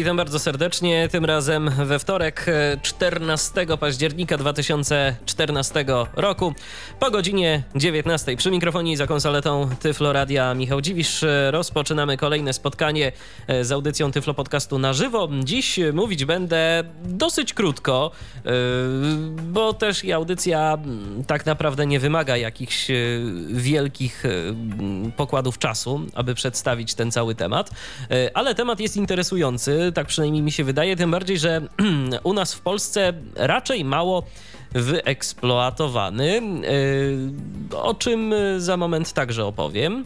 Witam bardzo serdecznie. Tym razem we wtorek, 14 e, października 2014 roku, po godzinie 19. Przy mikrofonie i za konsoletą Tyflo Radia Michał Dziwisz e, rozpoczynamy kolejne spotkanie e, z audycją Tyflo Podcastu na żywo. Dziś mówić będę dosyć krótko, bo też i audycja tak naprawdę nie wymaga jakichś wielkich pokładów czasu, aby przedstawić ten cały temat, ale temat jest interesujący tak przynajmniej mi się wydaje, tym bardziej, że u nas w Polsce raczej mało wyeksploatowany, yy, o czym za moment także opowiem.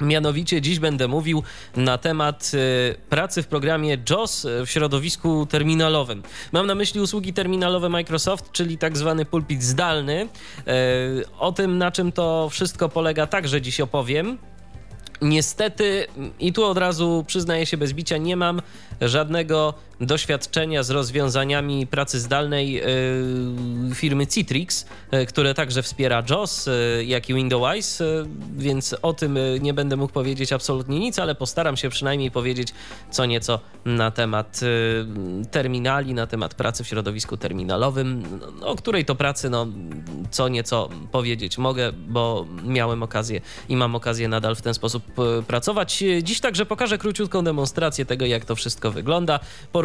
Mianowicie dziś będę mówił na temat yy, pracy w programie JOS w środowisku terminalowym. Mam na myśli usługi terminalowe Microsoft, czyli tak zwany pulpit zdalny. Yy, o tym, na czym to wszystko polega, także dziś opowiem. Niestety, i tu od razu przyznaję się bez bicia, nie mam żadnego doświadczenia z rozwiązaniami pracy zdalnej y, firmy Citrix, y, które także wspiera JOS, y, jak i Windows, więc o tym nie będę mógł powiedzieć absolutnie nic, ale postaram się przynajmniej powiedzieć co nieco na temat terminali, na temat pracy w środowisku terminalowym, o której to pracy no, co nieco powiedzieć mogę, bo miałem okazję i mam okazję nadal w ten sposób pracować. Dziś także pokażę króciutką demonstrację tego, jak to wszystko wygląda.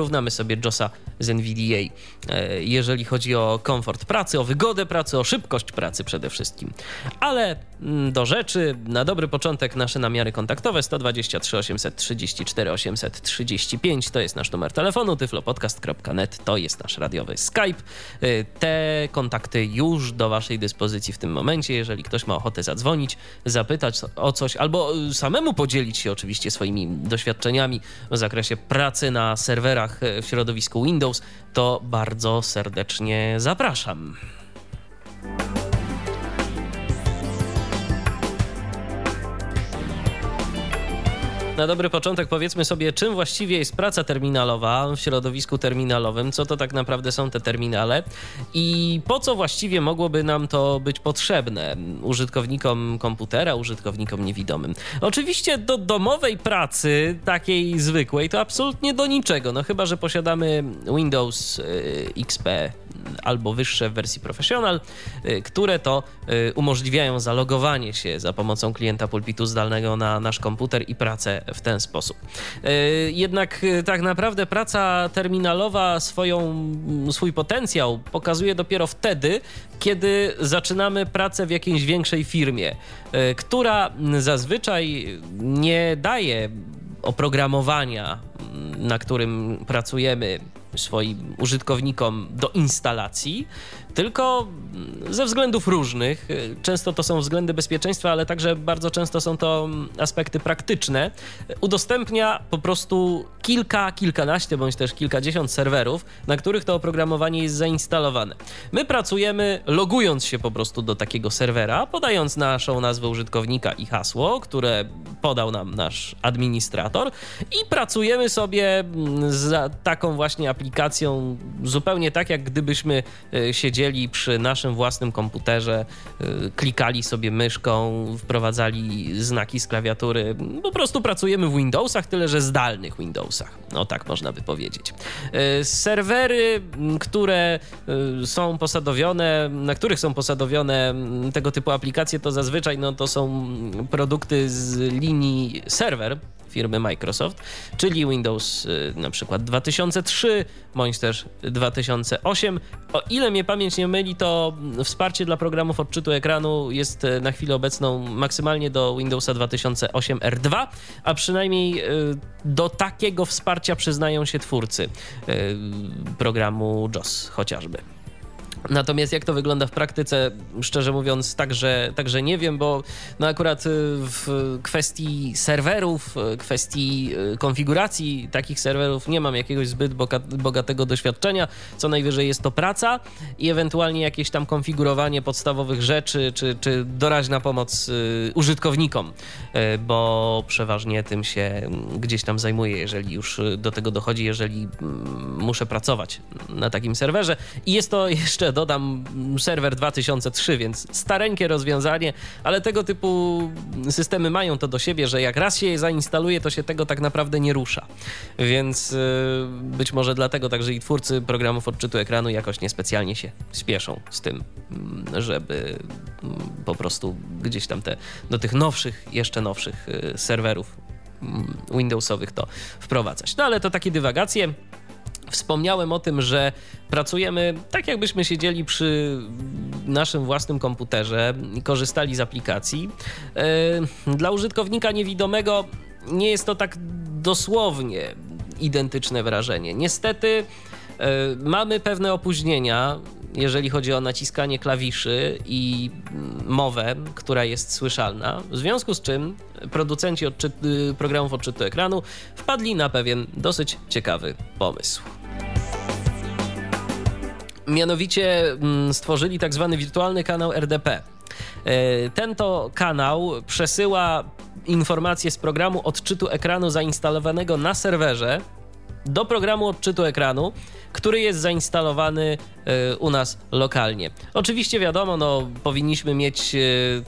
Porównamy sobie JOSa z NVDA, e, jeżeli chodzi o komfort pracy, o wygodę pracy, o szybkość pracy przede wszystkim. Ale mm, do rzeczy, na dobry początek nasze namiary kontaktowe 123 834 835 to jest nasz numer telefonu, tyflopodcast.net to jest nasz radiowy Skype. E, te kontakty już do waszej dyspozycji w tym momencie, jeżeli ktoś ma ochotę zadzwonić, zapytać o coś albo e, samemu podzielić się oczywiście swoimi doświadczeniami w zakresie pracy na serwerach w środowisku Windows, to bardzo serdecznie zapraszam. Na dobry początek powiedzmy sobie, czym właściwie jest praca terminalowa w środowisku terminalowym, co to tak naprawdę są te terminale? I po co właściwie mogłoby nam to być potrzebne użytkownikom komputera, użytkownikom niewidomym. Oczywiście do domowej pracy, takiej zwykłej, to absolutnie do niczego, no chyba, że posiadamy Windows y, XP albo wyższe w wersji Professional, y, które to y, umożliwiają zalogowanie się za pomocą klienta pulpitu zdalnego na nasz komputer i pracę w ten sposób. Y, jednak tak naprawdę praca terminalowa swoją, swój potencjał pokazuje dopiero wtedy, kiedy zaczynamy pracę w jakiejś większej firmie, która zazwyczaj nie daje oprogramowania, na którym pracujemy swoim użytkownikom do instalacji, tylko ze względów różnych. Często to są względy bezpieczeństwa, ale także bardzo często są to aspekty praktyczne. Udostępnia po prostu kilka, kilkanaście bądź też kilkadziesiąt serwerów, na których to oprogramowanie jest zainstalowane. My pracujemy logując się po prostu do takiego serwera, podając naszą nazwę użytkownika i hasło, które podał nam nasz administrator i pracujemy sobie z taką właśnie aplikacją zupełnie tak, jak gdybyśmy e, siedzieli siedzieli przy naszym własnym komputerze, y, klikali sobie myszką, wprowadzali znaki z klawiatury. Po prostu pracujemy w Windowsach, tyle że zdalnych Windowsach. No tak można by powiedzieć. Y, serwery, które y, są posadowione, na których są posadowione tego typu aplikacje, to zazwyczaj no, to są produkty z linii serwer, firmy Microsoft, czyli Windows y, na przykład 2003 bądź też 2008. O ile mnie pamięć nie myli, to wsparcie dla programów odczytu ekranu jest y, na chwilę obecną maksymalnie do Windowsa 2008 R2, a przynajmniej y, do takiego wsparcia przyznają się twórcy programu JOS chociażby. Natomiast jak to wygląda w praktyce, szczerze mówiąc, także, także nie wiem, bo no akurat y, w kwestii serwerów, y, kwestii y, konfiguracji takich serwerów nie mam jakiegoś zbyt bogatego doświadczenia. Co najwyżej jest to praca i ewentualnie jakieś tam konfigurowanie podstawowych rzeczy, czy, czy doraźna pomoc użytkownikom, bo przeważnie tym się gdzieś tam zajmuję, jeżeli już do tego dochodzi, jeżeli mm, muszę pracować na takim serwerze. I jest to jeszcze dodam serwer 2003, więc stareńkie rozwiązanie, ale tego typu systemy mają to do siebie, że jak raz się je zainstaluje, to się tego tak naprawdę nie rusza. Więc y, być może dlatego także i twórcy programów odczytu ekranu jakoś niespecjalnie się spieszą z tym, mm, żeby mm, po prostu gdzieś tam te do tych nowszych, jeszcze nowszych y, serwerów mm, Windowsowych to wprowadzać. No ale to takie dywagacje. Wspomniałem o tym, że pracujemy tak, jakbyśmy siedzieli przy naszym własnym komputerze i korzystali z aplikacji. E, dla użytkownika niewidomego nie jest to tak dosłownie identyczne wrażenie. Niestety e, mamy pewne opóźnienia jeżeli chodzi o naciskanie klawiszy i mowę, która jest słyszalna. W związku z czym producenci odczyt programów odczytu ekranu wpadli na pewien dosyć ciekawy pomysł. Mianowicie mm, stworzyli tak zwany wirtualny kanał RDP. E, ten to kanał przesyła informacje z programu odczytu ekranu zainstalowanego na serwerze do programu odczytu ekranu, który jest zainstalowany e, u nas lokalnie. Oczywiście wiadomo, no, powinniśmy mieć e,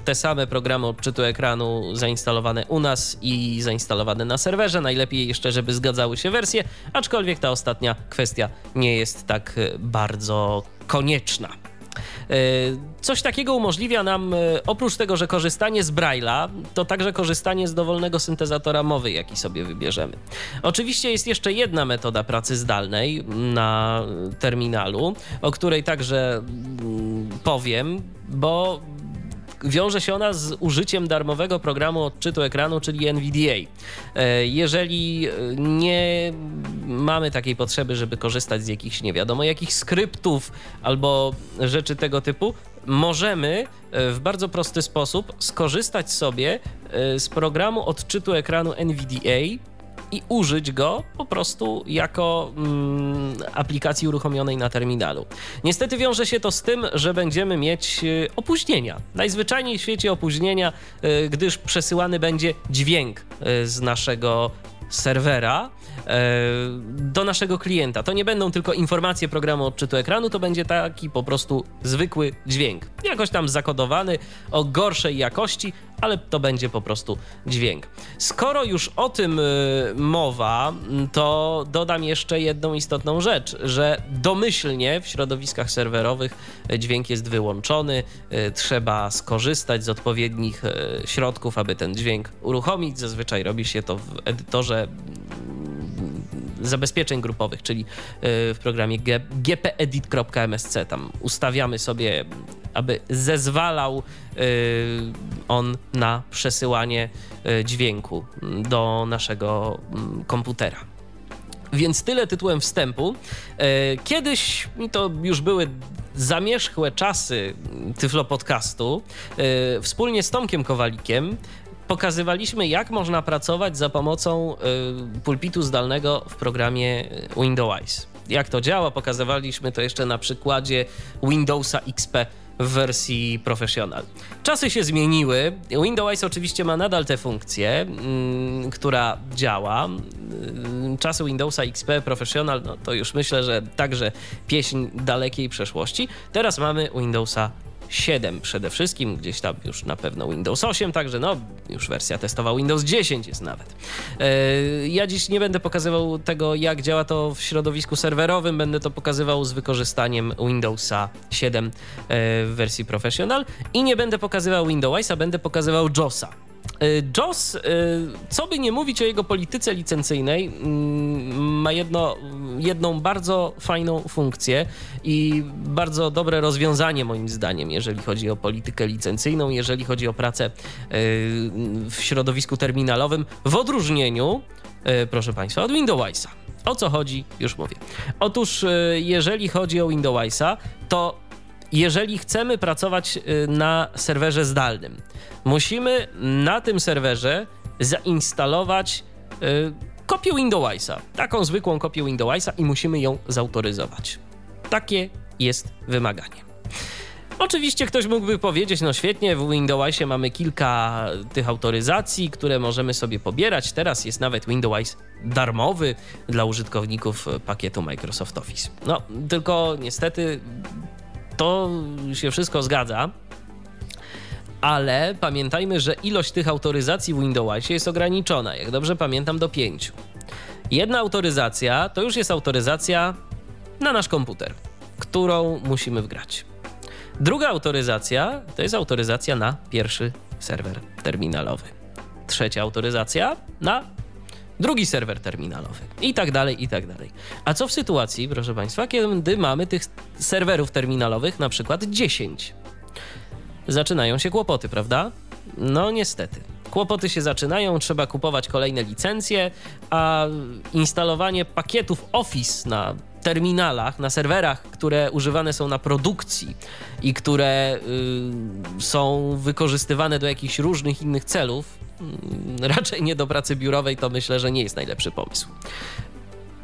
te same programy odczytu ekranu zainstalowane u nas i zainstalowane na serwerze. Najlepiej jeszcze, żeby zgadzały się wersje, aczkolwiek ta ostatnia kwestia nie jest tak e, bardzo konieczna. E, coś takiego umożliwia nam, e, oprócz tego, że korzystanie z Braille'a, to także korzystanie z dowolnego syntezatora mowy, jaki sobie wybierzemy. Oczywiście jest jeszcze jedna metoda pracy zdalnej na terminalu, o której także mm, powiem, bo wiąże się ona z użyciem darmowego programu odczytu ekranu, czyli NVDA. E, jeżeli nie mamy takiej potrzeby, żeby korzystać z jakichś nie wiadomo jakich skryptów albo rzeczy tego typu, możemy e, w bardzo prosty sposób skorzystać sobie e, z programu odczytu ekranu NVDA i użyć go po prostu jako mm, aplikacji uruchomionej na terminalu. Niestety wiąże się to z tym, że będziemy mieć y, opóźnienia. Najzwyczajniej w świecie opóźnienia, y, gdyż przesyłany będzie dźwięk y, z naszego serwera e, do naszego klienta. To nie będą tylko informacje programu odczytu ekranu, to będzie taki po prostu zwykły dźwięk. Jakoś tam zakodowany o gorszej jakości, ale to będzie po prostu dźwięk. Skoro już o tym e, mowa, to dodam jeszcze jedną istotną rzecz, że domyślnie w środowiskach serwerowych dźwięk jest wyłączony, e, trzeba skorzystać z odpowiednich środków, aby ten dźwięk uruchomić. Zazwyczaj robi się to w edytorze zabezpieczeń grupowych, czyli e, w programie gpedit.msc. Tam ustawiamy sobie, aby zezwalał e, on na przesyłanie e, dźwięku do naszego komputera. Więc tyle tytułem wstępu. Kiedyś, to już były zamierzchłe czasy Tyflo Podcastu, wspólnie z Tomkiem Kowalikiem pokazywaliśmy, jak można pracować za pomocą y, pulpitu zdalnego w programie Windows. Jak to działa, pokazywaliśmy to jeszcze na przykładzie Windowsa XP w wersji Professional. Czasy się zmieniły. Windows oczywiście ma nadal tę funkcję, mm, która działa. Y, czasy Windowsa XP Professional, no to już myślę, że także pieśń dalekiej przeszłości. Teraz mamy Windowsa 7 przede wszystkim, gdzieś tam już na pewno Windows 8, także no już wersja testowa Windows 10 jest nawet. E, ja dziś nie będę pokazywał tego, jak działa to w środowisku serwerowym, będę to pokazywał z wykorzystaniem Windowsa 7 e, w wersji Professional i nie będę pokazywał Windowsa, będę pokazywał JOSa. Y, JOS, y, co by nie mówić o jego polityce licencyjnej, mm, ma jedno, jedną bardzo fajną funkcję i bardzo dobre rozwiązanie moim zdaniem, jeżeli chodzi o politykę licencyjną, jeżeli chodzi o pracę y, w środowisku terminalowym, w odróżnieniu, proszę Państwa, od Windowsa. O co chodzi? Już mówię. Otóż, jeżeli chodzi o Windowsa, to jeżeli chcemy pracować y, na serwerze zdalnym, musimy na tym serwerze zainstalować y, kopię Windowsa, taką zwykłą kopię Windowsa i musimy ją zautoryzować. Takie jest wymaganie. Oczywiście ktoś mógłby powiedzieć, no świetnie, w Windowsie mamy kilka tych autoryzacji, które możemy sobie pobierać. Teraz jest nawet Windows darmowy dla użytkowników pakietu Microsoft Office. No, tylko niestety to się wszystko zgadza, ale pamiętajmy, że ilość tych autoryzacji w Windowsie jest ograniczona. Jak dobrze pamiętam, do pięciu. Jedna autoryzacja to już jest autoryzacja na nasz komputer, którą musimy wgrać. Druga autoryzacja to jest autoryzacja na pierwszy serwer terminalowy. Trzecia autoryzacja na drugi serwer terminalowy i tak dalej, i tak dalej. A co w sytuacji, proszę Państwa, kiedy mamy tych serwerów terminalowych na przykład 10? Zaczynają się kłopoty, prawda? No niestety. Kłopoty się zaczynają, trzeba kupować kolejne licencje, a instalowanie pakietów Office na terminalach, na serwerach, które używane są na produkcji i które y, są wykorzystywane do jakichś różnych innych celów, raczej nie do pracy biurowej, to myślę, że nie jest najlepszy pomysł.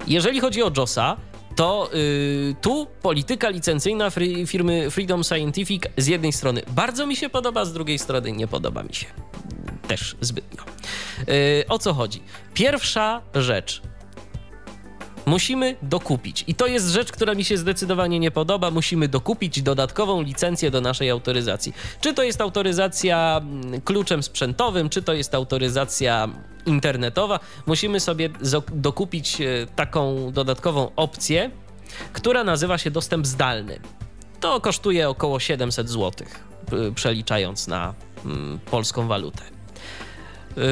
Jeżeli chodzi o JOSa, to y, tu polityka licencyjna firmy Freedom Scientific z jednej strony bardzo mi się podoba, z drugiej strony nie podoba mi się też zbytnio. Y, o co chodzi? Pierwsza rzecz, musimy dokupić. I to jest rzecz, która mi się zdecydowanie nie podoba. Musimy dokupić dodatkową licencję do naszej autoryzacji. Czy to jest autoryzacja mm, kluczem sprzętowym, czy to jest autoryzacja internetowa. Musimy sobie dokupić e, taką dodatkową opcję, która nazywa się dostęp zdalny. To kosztuje około 700 zł, przeliczając na mm, polską walutę. Yy,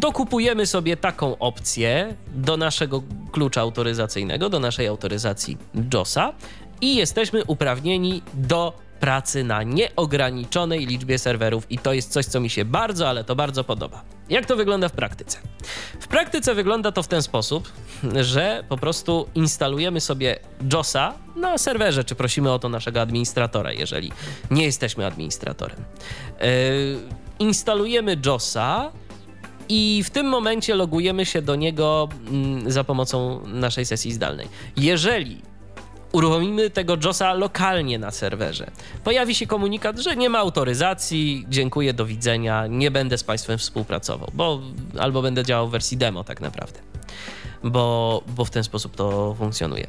dokupujemy sobie taką opcję do naszego klucza autoryzacyjnego, do naszej autoryzacji JOSa i jesteśmy uprawnieni do pracy na nieograniczonej liczbie serwerów i to jest coś, co mi się bardzo, ale to bardzo podoba. Jak to wygląda w praktyce? W praktyce wygląda to w ten sposób, że po prostu instalujemy sobie JOSa na serwerze, czy prosimy o to naszego administratora, jeżeli nie jesteśmy administratorem. Yy, instalujemy JOSa i w tym momencie logujemy się do niego mm, za pomocą naszej sesji zdalnej. Jeżeli uruchomimy tego JOSa lokalnie na serwerze. Pojawi się komunikat, że nie ma autoryzacji, dziękuję, do widzenia, nie będę z Państwem współpracował, bo albo będę działał w wersji demo tak naprawdę, bo, bo w ten sposób to funkcjonuje.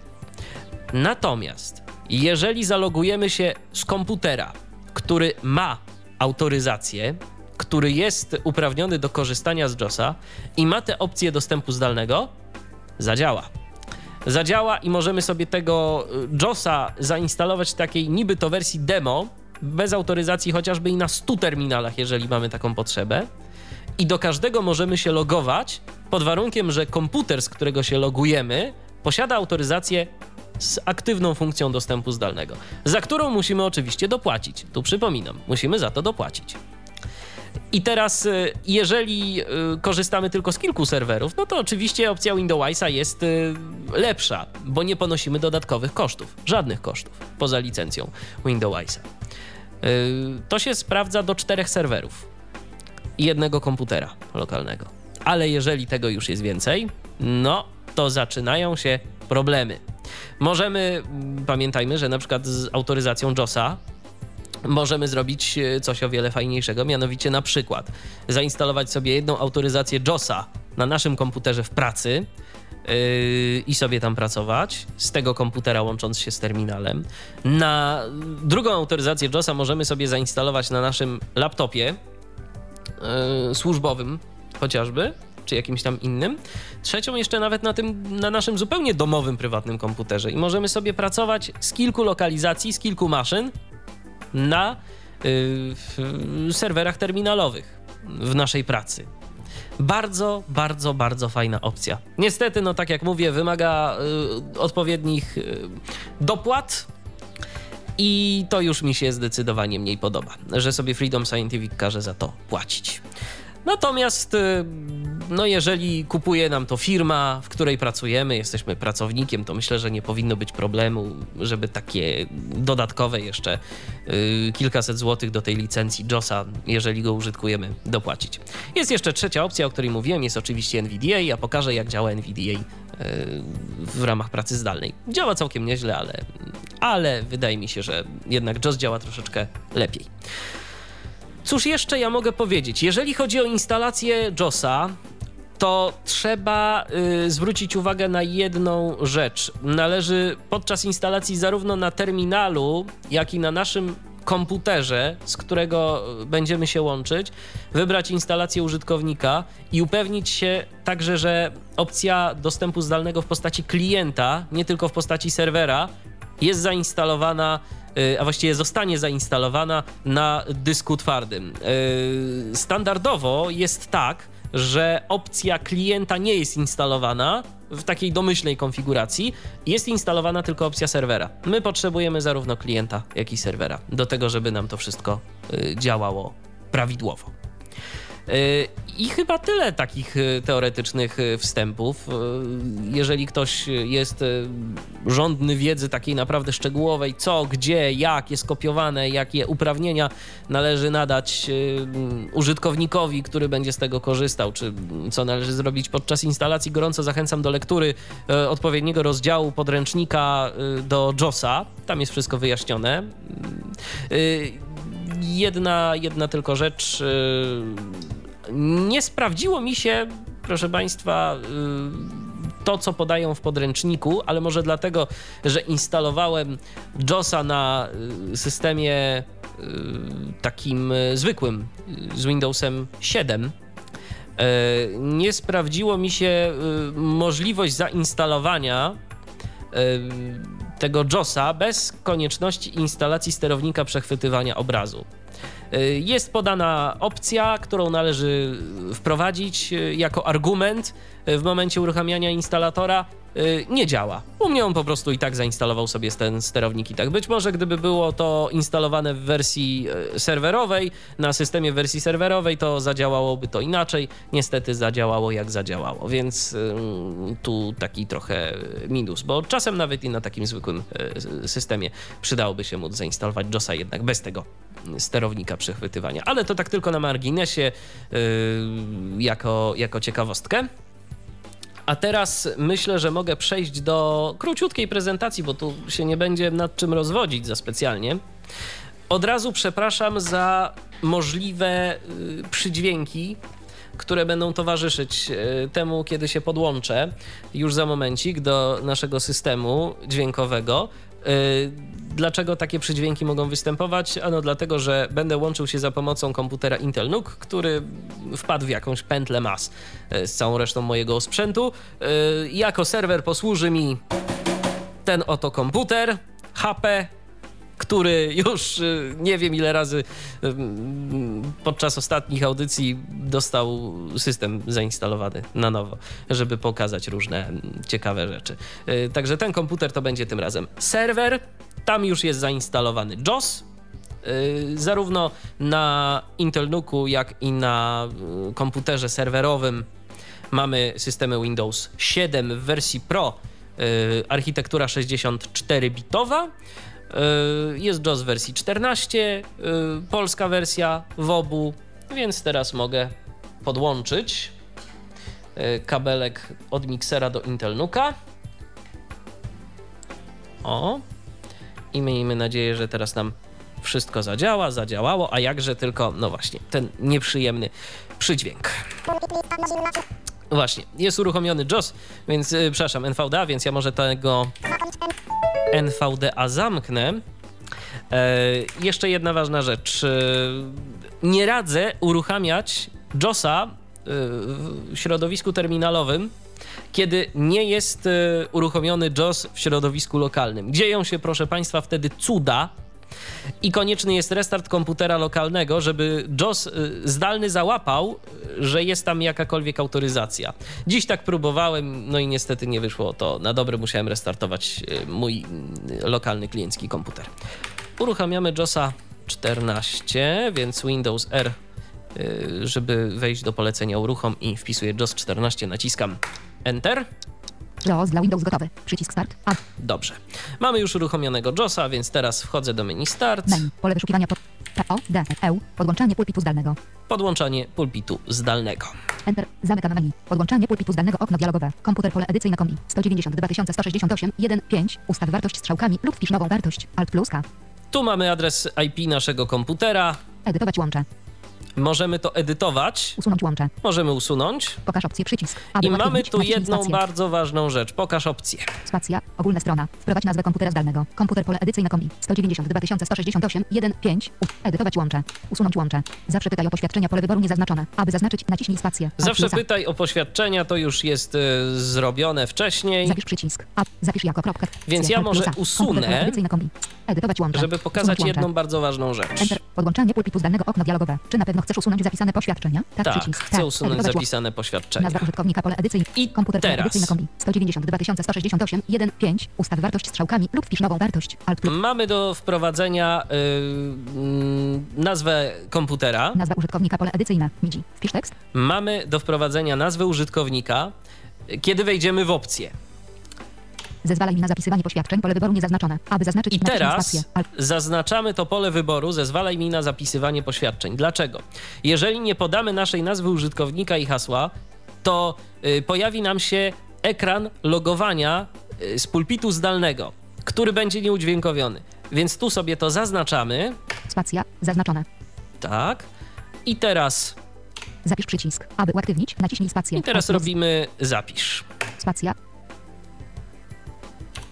Natomiast jeżeli zalogujemy się z komputera, który ma autoryzację, który jest uprawniony do korzystania z JOSa i ma te opcje dostępu zdalnego, zadziała. Zadziała i możemy sobie tego y, JOSa zainstalować w takiej niby to wersji demo, bez autoryzacji chociażby i na 100 terminalach, jeżeli mamy taką potrzebę. I do każdego możemy się logować pod warunkiem, że komputer, z którego się logujemy, posiada autoryzację z aktywną funkcją dostępu zdalnego, za którą musimy oczywiście dopłacić. Tu przypominam, musimy za to dopłacić. I teraz, y, jeżeli y, korzystamy tylko z kilku serwerów, no to oczywiście opcja Windowsa jest y, lepsza, bo nie ponosimy dodatkowych kosztów, żadnych kosztów poza licencją Windowsa. To się sprawdza do czterech serwerów i jednego komputera lokalnego. Ale jeżeli tego już jest więcej, no to zaczynają się problemy. Możemy, pamiętajmy, że na przykład z autoryzacją JOSa możemy zrobić e, coś o wiele fajniejszego, mianowicie na przykład zainstalować sobie jedną autoryzację JOSa na naszym komputerze w pracy yy, i sobie tam pracować, z tego komputera łącząc się z terminalem. Na drugą autoryzację JOSa możemy sobie zainstalować na naszym laptopie yy, służbowym chociażby, czy jakimś tam innym. Trzecią jeszcze nawet na tym, na naszym zupełnie domowym, prywatnym komputerze. I możemy sobie pracować z kilku lokalizacji, z kilku maszyn na y, serwerach terminalowych w naszej pracy. Bardzo, bardzo, bardzo fajna opcja. Niestety, no tak jak mówię, wymaga y, odpowiednich y, dopłat. I to już mi się zdecydowanie mniej podoba, że sobie Freedom Scientific każe za to płacić. Natomiast y, no jeżeli kupuje nam to firma, w której pracujemy, jesteśmy pracownikiem, to myślę, że nie powinno być problemu, żeby takie dodatkowe jeszcze yy, kilkaset złotych do tej licencji JOSa, jeżeli go użytkujemy, dopłacić. Jest jeszcze trzecia opcja, o której mówiłem, jest oczywiście NVDA. Ja pokażę, jak działa NVDA yy, w ramach pracy zdalnej. Działa całkiem nieźle, ale, ale wydaje mi się, że jednak JOS działa troszeczkę lepiej. Cóż jeszcze ja mogę powiedzieć? Jeżeli chodzi o instalację JOSa, to trzeba y, zwrócić uwagę na jedną rzecz. Należy podczas instalacji zarówno na terminalu, jak i na naszym komputerze, z którego będziemy się łączyć, wybrać instalację użytkownika i upewnić się także, że opcja dostępu zdalnego w postaci klienta, nie tylko w postaci serwera, jest zainstalowana Y, a właściwie zostanie zainstalowana na dysku twardym. Y, standardowo jest tak, że opcja klienta nie jest instalowana w takiej domyślnej konfiguracji, jest instalowana tylko opcja serwera. My potrzebujemy zarówno klienta, jak i serwera do tego, żeby nam to wszystko y, działało prawidłowo. I chyba tyle takich e, teoretycznych e, wstępów. E, jeżeli ktoś jest rządny wiedzy takiej naprawdę szczegółowej, co, gdzie, jak jest kopiowane, jakie uprawnienia należy nadać użytkownikowi, który będzie z tego korzystał, czy co należy zrobić podczas instalacji, gorąco zachęcam do lektury odpowiedniego rozdziału podręcznika do JOSa. Tam jest wszystko wyjaśnione. Jedna, jedna tylko rzecz nie sprawdziło mi się, proszę Państwa, y, to, co podają w podręczniku, ale może dlatego, że instalowałem JOSa na y, systemie y, takim zwykłym z Windowsem 7. Nie sprawdziło mi się możliwość zainstalowania tego JOSa bez konieczności instalacji sterownika przechwytywania obrazu. Jest podana opcja, którą należy wprowadzić y, jako argument w momencie uruchamiania instalatora y, nie działa. U mnie on po prostu i tak zainstalował sobie ten sterownik i tak. Być może gdyby było to instalowane w wersji serwerowej, na systemie wersji serwerowej, to zadziałałoby to inaczej. Niestety zadziałało jak zadziałało, więc tu taki trochę minus, bo czasem nawet i na takim zwykłym systemie przydałoby się móc zainstalować JOSa jednak bez tego sterownika przechwytywania. Ale to tak tylko na marginesie, jako, jako ciekawostkę. A teraz myślę, że mogę przejść do króciutkiej prezentacji, bo tu się nie będzie nad czym rozwodzić za specjalnie. Od razu przepraszam za możliwe yy, przydźwięki, które będą towarzyszyć yy, temu, kiedy się podłączę już za momencik do naszego systemu dźwiękowego. Dlaczego takie przydźwięki mogą występować? Ano dlatego, że będę łączył się za pomocą komputera Intel NUC, który wpadł w jakąś pętlę mas e, z całą resztą mojego sprzętu. E, jako serwer posłuży mi ten oto komputer HP który już y, nie wiem ile razy y, podczas ostatnich audycji dostał system zainstalowany na nowo, żeby pokazać różne ciekawe rzeczy. Y, także ten komputer to będzie tym razem serwer. Tam już jest zainstalowany JOS, zarówno na Intel NUCu, jak i na komputerze serwerowym mamy systemy Windows 7 w wersji Pro, architektura 64-bitowa. Y, jest JOS wersji 14, y, polska wersja w obu, więc teraz mogę podłączyć y, kabelek od miksera do Intel Nuka. O. I miejmy nadzieję, że teraz nam wszystko zadziała, zadziałało, a jakże tylko, no właśnie, ten nieprzyjemny przydźwięk. Właśnie, jest uruchomiony JOS, więc, przepraszam, NVDA, więc ja może tego NVDA zamknę. E, jeszcze jedna ważna rzecz. E, nie radzę uruchamiać JOSa e, w środowisku terminalowym, kiedy nie jest uruchomiony JOS w środowisku lokalnym. Dzieją się, proszę Państwa, wtedy cuda, i konieczny jest restart komputera lokalnego, żeby JOS y, zdalny załapał, że jest tam jakakolwiek autoryzacja. Dziś tak próbowałem, no i niestety nie wyszło to na dobre, musiałem restartować y, mój y, lokalny kliencki komputer. Uruchamiamy JOSa 14, więc Windows R y, żeby wejść do polecenia uruchom i wpisuję JOS 14, naciskam Enter. JAWS dla Windows gotowy. Przycisk Start. A. Dobrze. Mamy już uruchomionego JOSa, więc teraz wchodzę do menu Start. Menu. Pole wyszukiwania pod P O D E U. Podłączanie pulpitu zdalnego. Podłączanie pulpitu zdalnego. Enter. Zamykam menu. Podłączanie pulpitu zdalnego okno dialogowe. Komputer pole edycyjne kombi. 192 168 1 5. Ustaw wartość strzałkami lub wpisz nową wartość. Alt plus K. Tu mamy adres IP naszego komputera. Edytować łącze. Możemy to edytować, Usunąć łącze. możemy usunąć. Pokaż opcję przycisk. I mamy tu jedną bardzo ważną rzecz. Pokaż opcję. Spacja. Ogólna strona. Wprowadź nazwę komputera zdalnego. Komputer pole edycyjne kombi. 192 168 1 5. U. Edytować łącze. Usunąć łącze. Zawsze pytaj o poświadczenia pole wyboru niezaznaczone. Aby zaznaczyć, naciśnij spację. Zawsze pytaj o poświadczenia, to już jest y, zrobione wcześniej. Zapisz przycisk. A. Zapisz jako kropkę. Więc ja może usunę. Edytować łącze. Żeby pokazać jedną bardzo ważną rzecz. Enter. Podłączanie pulpitu zdalnego okno dialogowe. Czy na pewno chcesz usunąć zapisane poświadczenia? Tak, Tak, przycisk. chcę usunąć Edytować łącze. zapisane poświadczenia. Nazwa użytkownika pole edycyjne. I Komputer teraz. edycyjne kombi. 192 168 1 5. Ustaw wartość strzałkami lub wpisz nową wartość. Alt plus. Mamy do wprowadzenia y, nazwę komputera. Nazwa użytkownika pole edycyjne. MIDI. Wpisz tekst. Mamy do wprowadzenia nazwę użytkownika, kiedy wejdziemy w opcję. Zezwalaj mi na zapisywanie poświadczeń. Pole wyboru niezaznaczone. Aby zaznaczyć, I teraz. Alt. zaznaczamy to pole wyboru, zezwalaj mi na zapisywanie poświadczeń. Dlaczego? Jeżeli nie podamy naszej nazwy użytkownika i hasła, to y, pojawi nam się ekran logowania y, z pulpitu zdalnego, który będzie nieudźwiękowiony. Więc tu sobie to zaznaczamy. Spacja. Zaznaczone. Tak. I teraz, Zapisz przycisk. Aby uaktywnić, naciśnij spację. i teraz robimy zapisz. Spacja.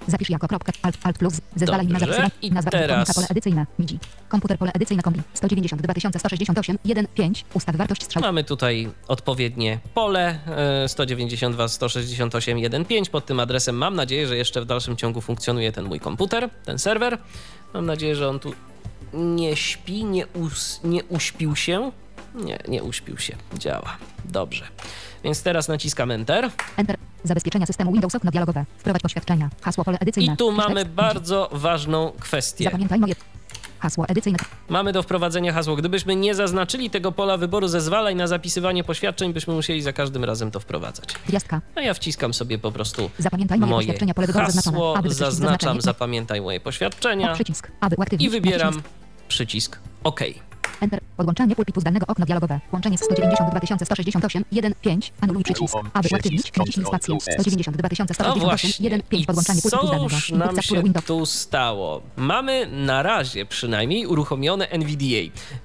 Zapisz jako kropkę. Alt, alt plus. Zezwalaj mi na zapisywanie. I Nazwa teraz- pole edycyjne. MIDI. Komputer pole edycyjne kombi. 192 168 1 5. Ustaw wartość strzał. Mamy tutaj odpowiednie pole e, 192 168 1.5. Pod tym adresem mam nadzieję, że jeszcze w dalszym ciągu funkcjonuje ten mój komputer, ten serwer. Mam nadzieję, że on tu nie śpi, nie, us, nie uśpił się. Nie, nie uśpił się. Działa. Dobrze. Więc teraz naciskam Enter. Enter. Zabezpieczenia systemu Windows okno dialogowe. Wprowadź poświadczenia. Hasło pole edycyjne. I tu mamy bardzo ważną kwestię. Zapamiętaj moje. Hasło edycyjne. Mamy do wprowadzenia hasło. Gdybyśmy nie zaznaczyli tego pola wyboru zezwalaj na zapisywanie poświadczeń, byśmy musieli za każdym razem to wprowadzać. Gwiazdka. A ja wciskam sobie po prostu Zapamiętaj moje, moje poświadczenia. Pole wyboru zaznaczone. hasło, Aby zaznaczam, zapamiętaj moje O, poświadczenia przycisk. Aby uaktywnić. i wybieram naciśnij przycisk OK. Enter. Podłączanie pulpitu zdalnego okno dialogowe. Łączenie z 192 168 1 5. Anuluj przycisk. Aby uaktywnić, naciśnij spację. 192 No 168 właśnie. 1 5. I Podłączanie pulpitu zdalnego. cóż nam Indukcja się Windows. tu stało? Mamy na razie przynajmniej uruchomione NVDA,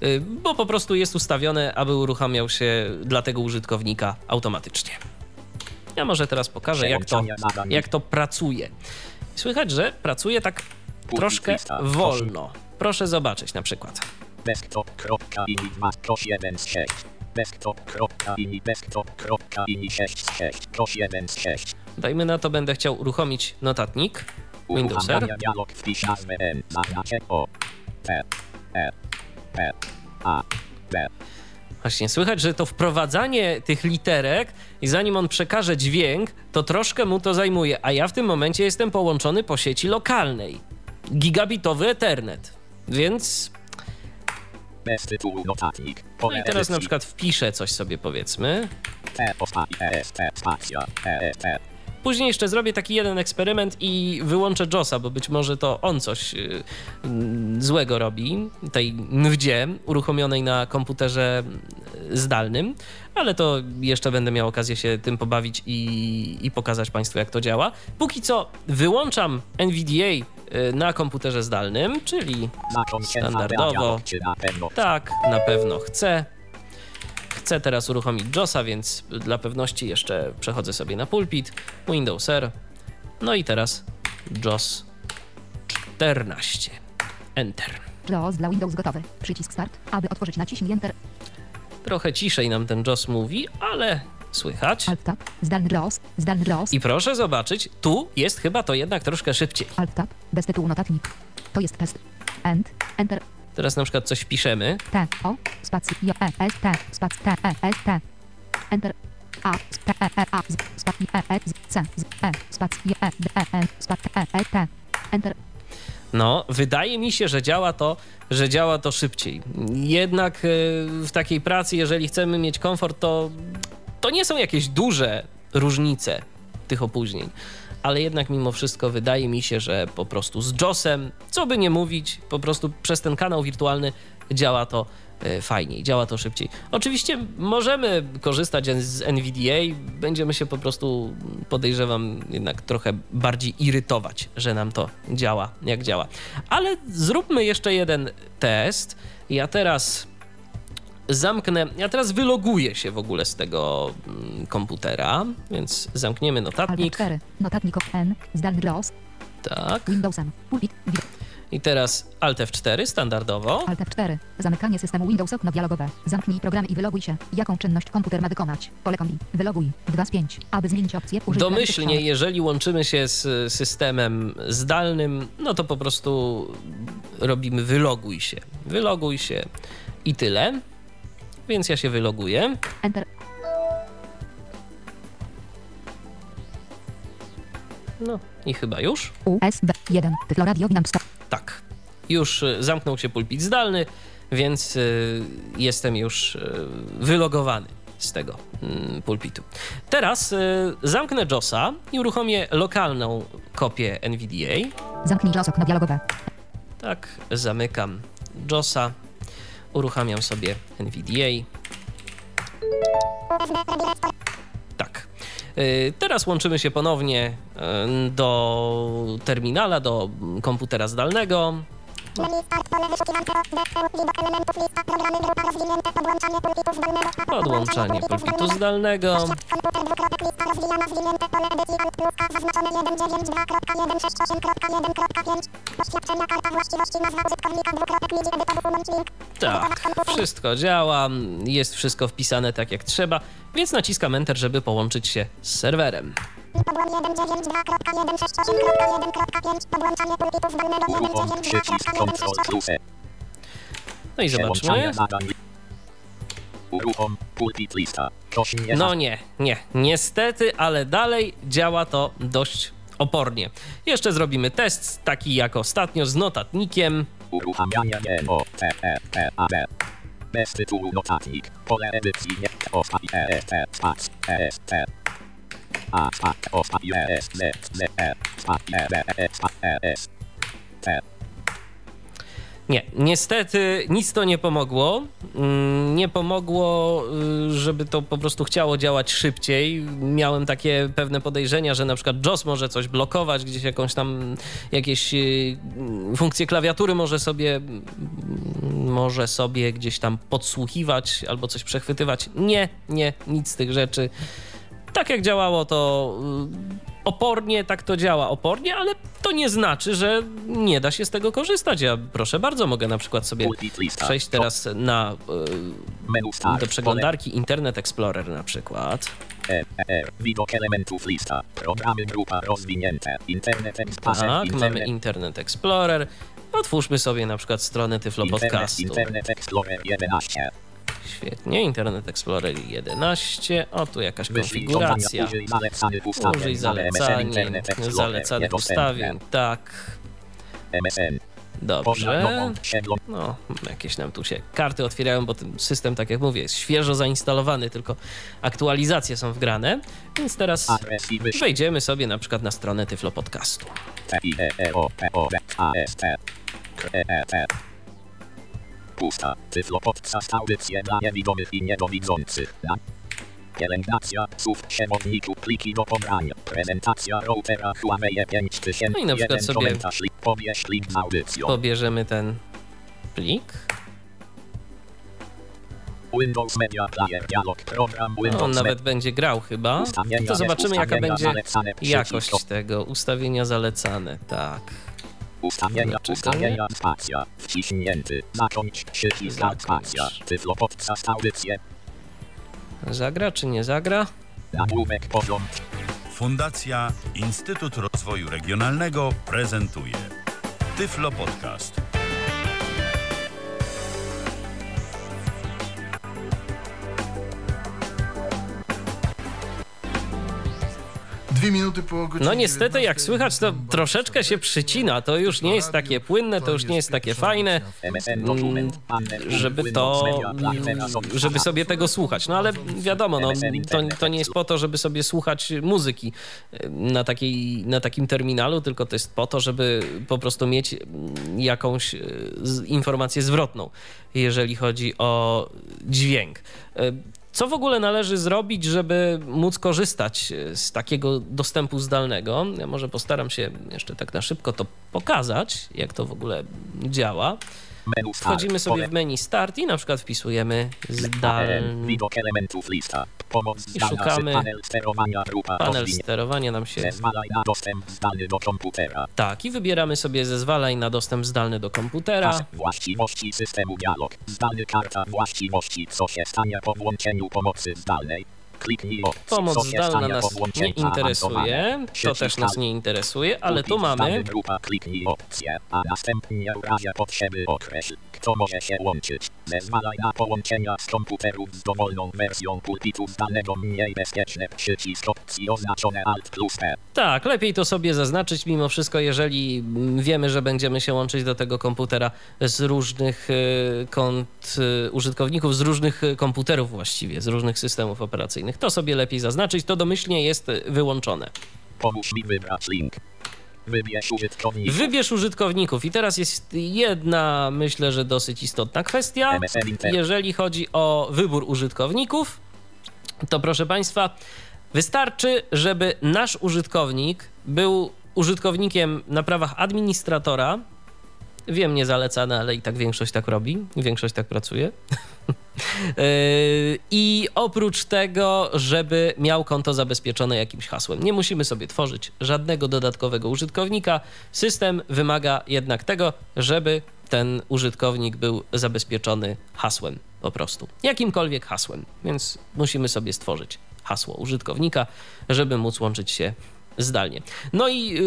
y, bo po prostu jest ustawione, aby uruchamiał się dla tego użytkownika automatycznie. Ja może teraz pokażę, jak to, jak to pracuje. Słychać, że pracuje tak troszkę wolno. Proszę zobaczyć na przykład. Desktop.ini 2 z 6. Desktop.ini desktop.ini 6 z 6 1 z 6. Dajmy na to, będę chciał uruchomić notatnik Windowser. Dialog wpisz nazwę N zaznaczę O P E P A B Właśnie, słychać, że to wprowadzanie tych literek i zanim on przekaże dźwięk, to troszkę mu to zajmuje, a ja w tym momencie jestem połączony po sieci lokalnej. Gigabitowy Ethernet. Więc bez tytułu notatnik no i teraz na przykład wpiszę coś sobie powiedzmy. E E T Później jeszcze zrobię taki jeden eksperyment i wyłączę JOSa, bo być może to on coś yy, mm, złego robi, tej NVDzie uruchomionej na komputerze yy, zdalnym, ale to jeszcze będę miał okazję się tym pobawić i, i pokazać Państwu, jak to działa. Póki co wyłączam NVDA na komputerze zdalnym, czyli Standardowo. tak, na pewno chcę. Chcę teraz uruchomić JOSa, więc dla pewności jeszcze przechodzę sobie na pulpit, Windows R. No i teraz JOS 14. Enter. JAWS dla Windows gotowy. Przycisk Start. Aby otworzyć naciśnij Enter. Trochę ciszej nam ten JOS mówi, ale słychać. Alt Tab. Zdalny JAWS. Zdalny JAWS. I proszę zobaczyć, tu jest chyba to jednak troszkę szybciej. Alt Tab. Bez tytułu notatnik. To jest test. End. Enter. Teraz na przykład coś wpiszemy. T. O. Spacji. J. E. S. T. Spac. T. E. S. T. Enter. A. T. E. E. A. Spac. E. E. Z. C. Z. E. Spac. J. E. D. E. N. Spac. E. E. T. Enter. No, wydaje mi się, że działa to, że działa to szybciej. Jednak e, w takiej pracy, jeżeli chcemy mieć komfort, to, to nie są jakieś duże różnice tych opóźnień. Ale jednak mimo wszystko wydaje mi się, że po prostu z JOSem, co by nie mówić, po prostu przez ten kanał wirtualny działa to e, fajniej, działa to szybciej. Oczywiście możemy korzystać z NVDA, będziemy się po prostu, podejrzewam, jednak trochę bardziej irytować, że nam to działa, jak działa. Ale zróbmy jeszcze jeden test. Ja teraz zamknę, ja teraz wyloguję się w ogóle z tego mm, komputera, więc zamkniemy notatnik. 4. Notatnik N. Zdalny JAWS. Tak. Windowsem. Pulpit. I teraz Alt F4 standardowo. Alt F4. Zamykanie systemu Windows okno dialogowe. Zamknij program i wyloguj się. Jaką czynność komputer ma wykonać? Pole kombi. Wyloguj. 2 z 5. Aby zmienić opcję, użyj Domyślnie, jeżeli łączymy się z systemem zdalnym, no to po prostu robimy wyloguj się. Wyloguj się i tyle. Więc ja się wyloguję. Enter. No i chyba już. USB 1. Tyflo radio Winamp 100. Tak. Już y, zamknął się pulpit zdalny, więc y, jestem już y, wylogowany z tego mm, pulpitu. Teraz y, zamknę JOSa i uruchomię lokalną kopię NVDA. Zamknij JAWS okno dialogowe. Tak, zamykam JOSa, uruchamiam sobie NVDA. Tak. Y, Teraz łączymy się ponownie y, do terminala, do komputera zdalnego. Podłączanie pulpitu zdalnego. Tak, wszystko działa, jest wszystko wpisane tak jak trzeba, więc naciskam Enter, żeby połączyć się z serwerem. Uruchom przycisk Ctrl plus E. No i zobaczmy. Uruchom pulpit lista. No nie, nie, niestety, ale dalej działa to dość opornie. Jeszcze zrobimy test, taki jak ostatnio z notatnikiem. Uruchamianie G O T E P A D. Bez tytułu notatnik. Pole edycji nie O S E S T spac E S T. Nie, niestety nic to nie pomogło. Mm, Nie pomogło, y, żeby to po prostu chciało działać szybciej. Miałem takie pewne podejrzenia, że na przykład JOS może coś blokować, gdzieś jakąś tam jakieś y, funkcje klawiatury może sobie mm, może sobie gdzieś tam podsłuchiwać albo coś przechwytywać. Nie, nie, nic z tych rzeczy. Tak jak działało to y, opornie, tak to działa opornie, ale to nie znaczy, że nie da się z tego korzystać. Ja proszę bardzo, mogę na przykład sobie przejść teraz na, y, do przeglądarki Internet Explorer na przykład. Pole E E. Widok elementów lista. Programy grupa rozwinięte. Internet Explorer. Tak, mamy Internet Explorer. Otwórzmy sobie na przykład stronę Tyflo Podcastu. Internet Explorer 11. Świetnie, Internet Explorer 11. O, tu jakaś konfiguracja. Użyj zalecanie, zalecanych niedostępne. ustawień. Tak, dobrze. No, jakieś nam tu się karty otwierają, bo ten system, tak jak mówię, jest świeżo zainstalowany, tylko aktualizacje są wgrane. Więc teraz wejdziemy sobie na przykład na stronę Tyflo Podcastu. Pusta. Tyflo podcast audycje dla niewidomych i niedowidzących. Na Pielęgnacja psów przewodników pliki do pobrania. Prezentacja routera Huawei 5000. No i na przykład sobie- pobierz link z audycją. Pobierzemy ten plik. Windows Media Player dialog program No, Windows on nawet będzie grał chyba. To zobaczymy, jaka będzie jakość tego ustawienia zalecane. Tak. Ustawienia, ustawienia, spacja, wciśnięty, zacząć, przycisk, spacja, tyflo podcast audycje, Zagra czy nie zagra? nagłówek Fundacja Instytut Rozwoju Regionalnego prezentuje Tyflo Podcast. Dwie minuty po godzinie No niestety, jak 19, słychać, to troszeczkę się przycina. To już nie jest takie płynne, to już nie jest takie fajne. panel, żeby to, sobie żeby sobie tego słuchać. No ale wiadomo, no, to, to nie jest po to, żeby sobie słuchać muzyki na, takiej, na takim terminalu, tylko to jest po to, żeby po prostu mieć jakąś e, informację zwrotną, jeżeli chodzi o dźwięk. Co w ogóle należy zrobić, żeby móc korzystać e, z takiego dostępu zdalnego? Ja może postaram się jeszcze tak na szybko to pokazać, jak to w ogóle działa. Wchodzimy sobie w menu Start i na przykład wpisujemy zdalny Widok elementów lista. Pomoc zdalna szukamy panel sterowania grupa panel sterowania nam się... Zezwalaj na dostęp zdalny do komputera. Tak, i wybieramy sobie zezwalaj na dostęp zdalny do komputera. Pas właściwości systemu dialog. Zdalny karta właściwości. Co się stanie po włączeniu pomocy zdalnej? Pomoc zdalna nas nie interesuje, to też nas nie interesuje, ale tu mamy grupa. Kliknij opcję, a następnie w razie potrzeby określ, kto może się łączyć. Zezwalaj na połączenia z komputerów z dowolną wersją pulpitu zdalnego mniej bezpieczne przycisk opcji oznaczone Alt plus P. Tak, lepiej to sobie zaznaczyć mimo wszystko, jeżeli mm, wiemy, że będziemy się łączyć do tego komputera z różnych y, kont y, użytkowników, z różnych y, komputerów właściwie, z różnych systemów operacyjnych. To sobie lepiej zaznaczyć, to domyślnie jest wyłączone. Pomóż mi wybrać link. Wybierz użytkownika. Wybierz użytkowników i teraz jest jedna, myślę, że dosyć istotna kwestia. Jeżeli chodzi o wybór użytkowników, to proszę Państwa, wystarczy, żeby nasz użytkownik był użytkownikiem na prawach administratora. Wiem, niezalecane, ale i tak większość tak robi, większość tak pracuje. Yy, I oprócz tego, żeby miał konto zabezpieczone jakimś hasłem. Nie musimy sobie tworzyć żadnego dodatkowego użytkownika. System wymaga jednak tego, żeby ten użytkownik był zabezpieczony hasłem po prostu. Jakimkolwiek hasłem. Więc musimy sobie stworzyć hasło użytkownika, żeby móc łączyć się zdalnie. No i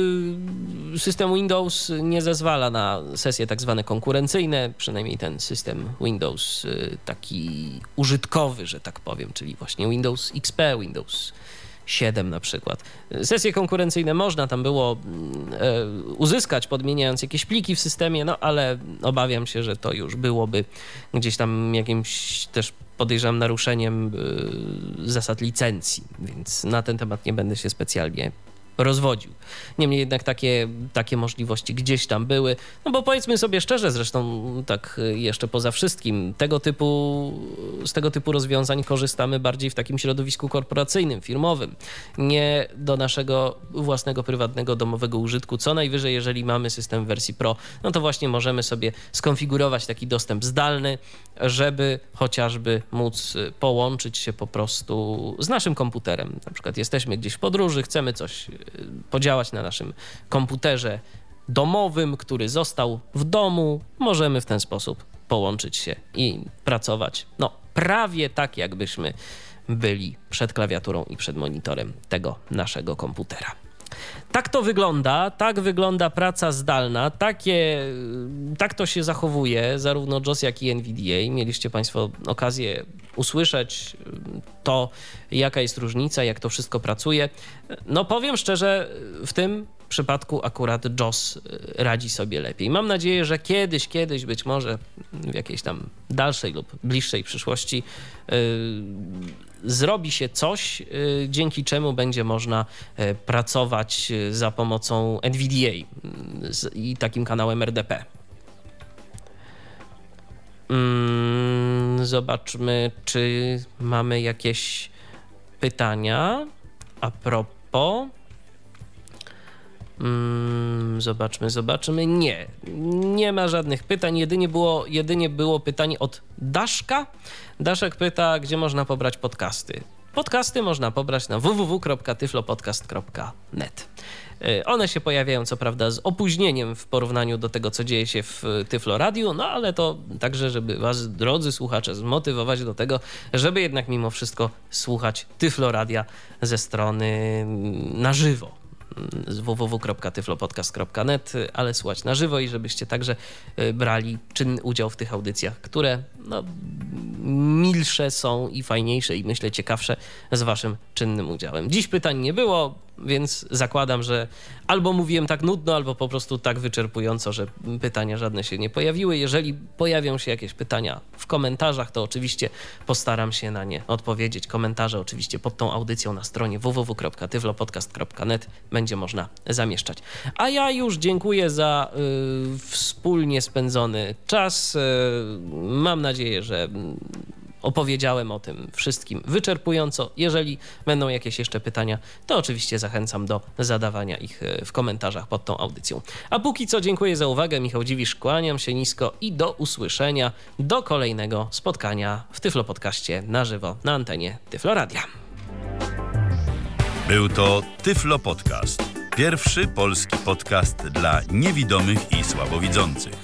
y, system Windows nie zezwala na sesje tak zwane konkurencyjne, przynajmniej ten system Windows y, taki użytkowy, że tak powiem, czyli właśnie Windows XP, Windows 7 na przykład. Sesje konkurencyjne można tam było e, uzyskać, podmieniając jakieś pliki w systemie, no ale obawiam się, że to już byłoby gdzieś tam jakimś też podejrzewam naruszeniem y, zasad licencji, więc na ten temat nie będę się specjalnie rozwodził. Niemniej jednak takie, takie możliwości gdzieś tam były, no bo powiedzmy sobie szczerze, zresztą tak jeszcze poza wszystkim, tego typu, z tego typu rozwiązań korzystamy bardziej w takim środowisku korporacyjnym, firmowym, nie do naszego własnego, prywatnego, domowego użytku. Co najwyżej, jeżeli mamy system w wersji Pro, no to właśnie możemy sobie skonfigurować taki dostęp zdalny, żeby chociażby móc połączyć się po prostu z naszym komputerem. Na przykład jesteśmy gdzieś w podróży, chcemy coś podziałać na naszym komputerze domowym, który został w domu, możemy w ten sposób połączyć się i pracować. No, prawie tak, jakbyśmy byli przed klawiaturą i przed monitorem tego naszego komputera. Tak to wygląda, tak wygląda praca zdalna, takie, tak to się zachowuje zarówno JOS jak i NVDA. Mieliście Państwo okazję usłyszeć to, jaka jest różnica, jak to wszystko pracuje. No powiem szczerze, w tym przypadku akurat JOS radzi sobie lepiej. Mam nadzieję, że kiedyś, kiedyś, być może w jakiejś tam dalszej lub bliższej przyszłości yy, zrobi się coś, yy, dzięki czemu będzie można yy, pracować yy, za pomocą NVDA i takim kanałem RDP. Mm, zobaczmy, czy mamy jakieś pytania a propos. Mm, zobaczmy, zobaczmy. Nie, nie ma żadnych pytań. Jedynie było, jedynie było pytanie od Daszka. Daszek pyta, gdzie można pobrać podcasty. Podcasty można pobrać na www.tyflopodcast.net. Y, One się pojawiają, co prawda, z opóźnieniem w porównaniu do tego, co dzieje się w Tyflo Radio, no ale to także, żeby Was, drodzy słuchacze, zmotywować do tego, żeby jednak mimo wszystko słuchać Tyflo Radia ze strony mm, na żywo z www.tyflopodcast.net, ale słuchać na żywo i żebyście także y, brali czynny udział w tych audycjach, które no, milsze są i fajniejsze i myślę ciekawsze z waszym czynnym udziałem. Dziś pytań nie było, więc zakładam, że albo mówiłem tak nudno, albo po prostu tak wyczerpująco, że pytania żadne się nie pojawiły. Jeżeli pojawią się jakieś pytania w komentarzach, to oczywiście postaram się na nie odpowiedzieć. Komentarze oczywiście pod tą audycją na stronie www.tyflopodcast.net będzie można zamieszczać. A ja już dziękuję za y, wspólnie spędzony czas. Y, mam nadzieję, że opowiedziałem o tym wszystkim wyczerpująco. Jeżeli będą jakieś jeszcze pytania, to oczywiście zachęcam do zadawania ich e, w komentarzach pod tą audycją. A póki co dziękuję za uwagę. Michał Dziwisz, kłaniam się nisko i do usłyszenia do kolejnego spotkania w Tyflo Podcaście na żywo na antenie Tyflo Radia. Był to Tyflo Podcast. Pierwszy polski podcast dla niewidomych i słabowidzących.